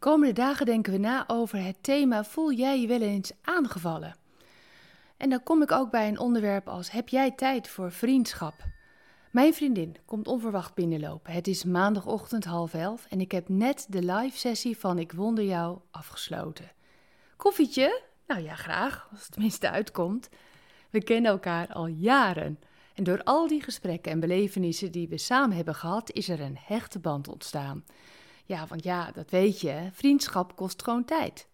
komende dagen denken we na over het thema Voel jij je wel eens aangevallen? En dan kom ik ook bij een onderwerp als Heb jij tijd voor vriendschap? Mijn vriendin komt onverwacht binnenlopen. Het is maandagochtend half elf en ik heb net de live sessie van Ik Wonder Jou afgesloten. Koffietje? Nou ja, graag, als het tenminste uitkomt. We kennen elkaar al jaren. En door al die gesprekken en belevenissen die we samen hebben gehad, is er een hechte band ontstaan. Ja, want ja, dat weet je, vriendschap kost gewoon tijd.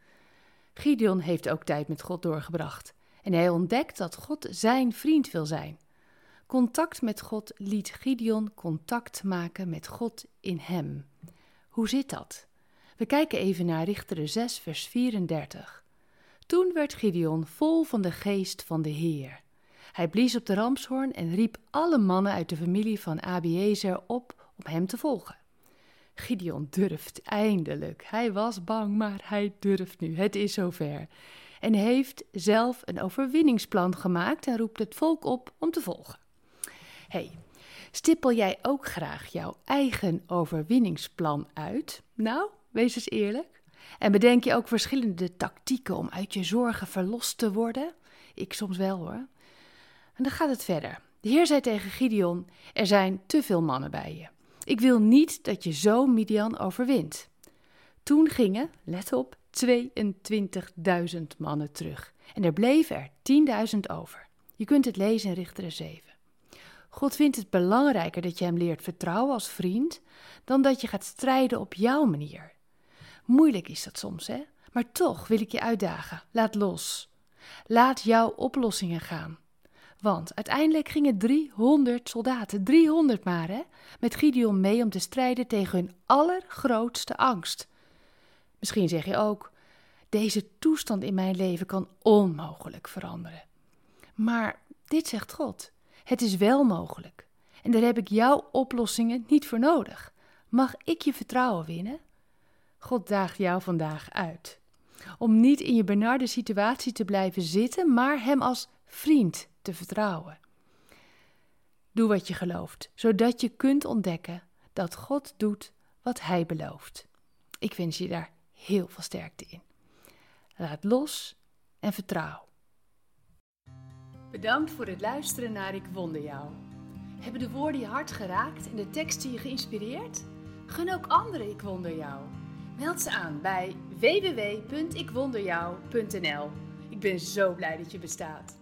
Gideon heeft ook tijd met God doorgebracht. En hij ontdekt dat God zijn vriend wil zijn. Contact met God liet Gideon contact maken met God in hem. Hoe zit dat? We kijken even naar Richteren 6, vers 34. Toen werd Gideon vol van de geest van de Heer. Hij blies op de ramshoorn en riep alle mannen uit de familie van Abiezer op om hem te volgen. Gideon durft eindelijk. Hij was bang, maar hij durft nu. Het is zover. En heeft zelf een overwinningsplan gemaakt en roept het volk op om te volgen. hey, stippel jij ook graag jouw eigen overwinningsplan uit? Nou, wees eens eerlijk. En bedenk je ook verschillende tactieken om uit je zorgen verlost te worden? Ik soms wel hoor. En dan gaat het verder. De Heer zei tegen Gideon: Er zijn te veel mannen bij je. Ik wil niet dat je zo Midian overwint. Toen gingen, let op, 22.000 mannen terug. En er bleven er 10.000 over. Je kunt het lezen in Richteren 7. God vindt het belangrijker dat je hem leert vertrouwen als vriend, dan dat je gaat strijden op jouw manier. Moeilijk is dat soms, hè? Maar toch wil ik je uitdagen. Laat los. Laat jouw oplossingen gaan. Want uiteindelijk gingen 300 soldaten, 300 maar, hè, met Gideon mee om te strijden tegen hun allergrootste angst. Misschien zeg je ook: deze toestand in mijn leven kan onmogelijk veranderen. Maar dit zegt God: het is wel mogelijk. En daar heb ik jouw oplossingen niet voor nodig. Mag ik je vertrouwen winnen? God daagt jou vandaag uit. Om niet in je benarde situatie te blijven zitten, maar hem als vriend te vertrouwen. Doe wat je gelooft, zodat je kunt ontdekken dat God doet wat Hij belooft. Ik wens je daar heel veel sterkte in. Laat los en vertrouw. Bedankt voor het luisteren naar Ik Wonder Jou. Hebben de woorden je hart geraakt en de teksten je geïnspireerd? Gun ook anderen Ik Wonder Jou. Meld ze aan bij www.ikwonderjou.nl. Ik ben zo blij dat je bestaat.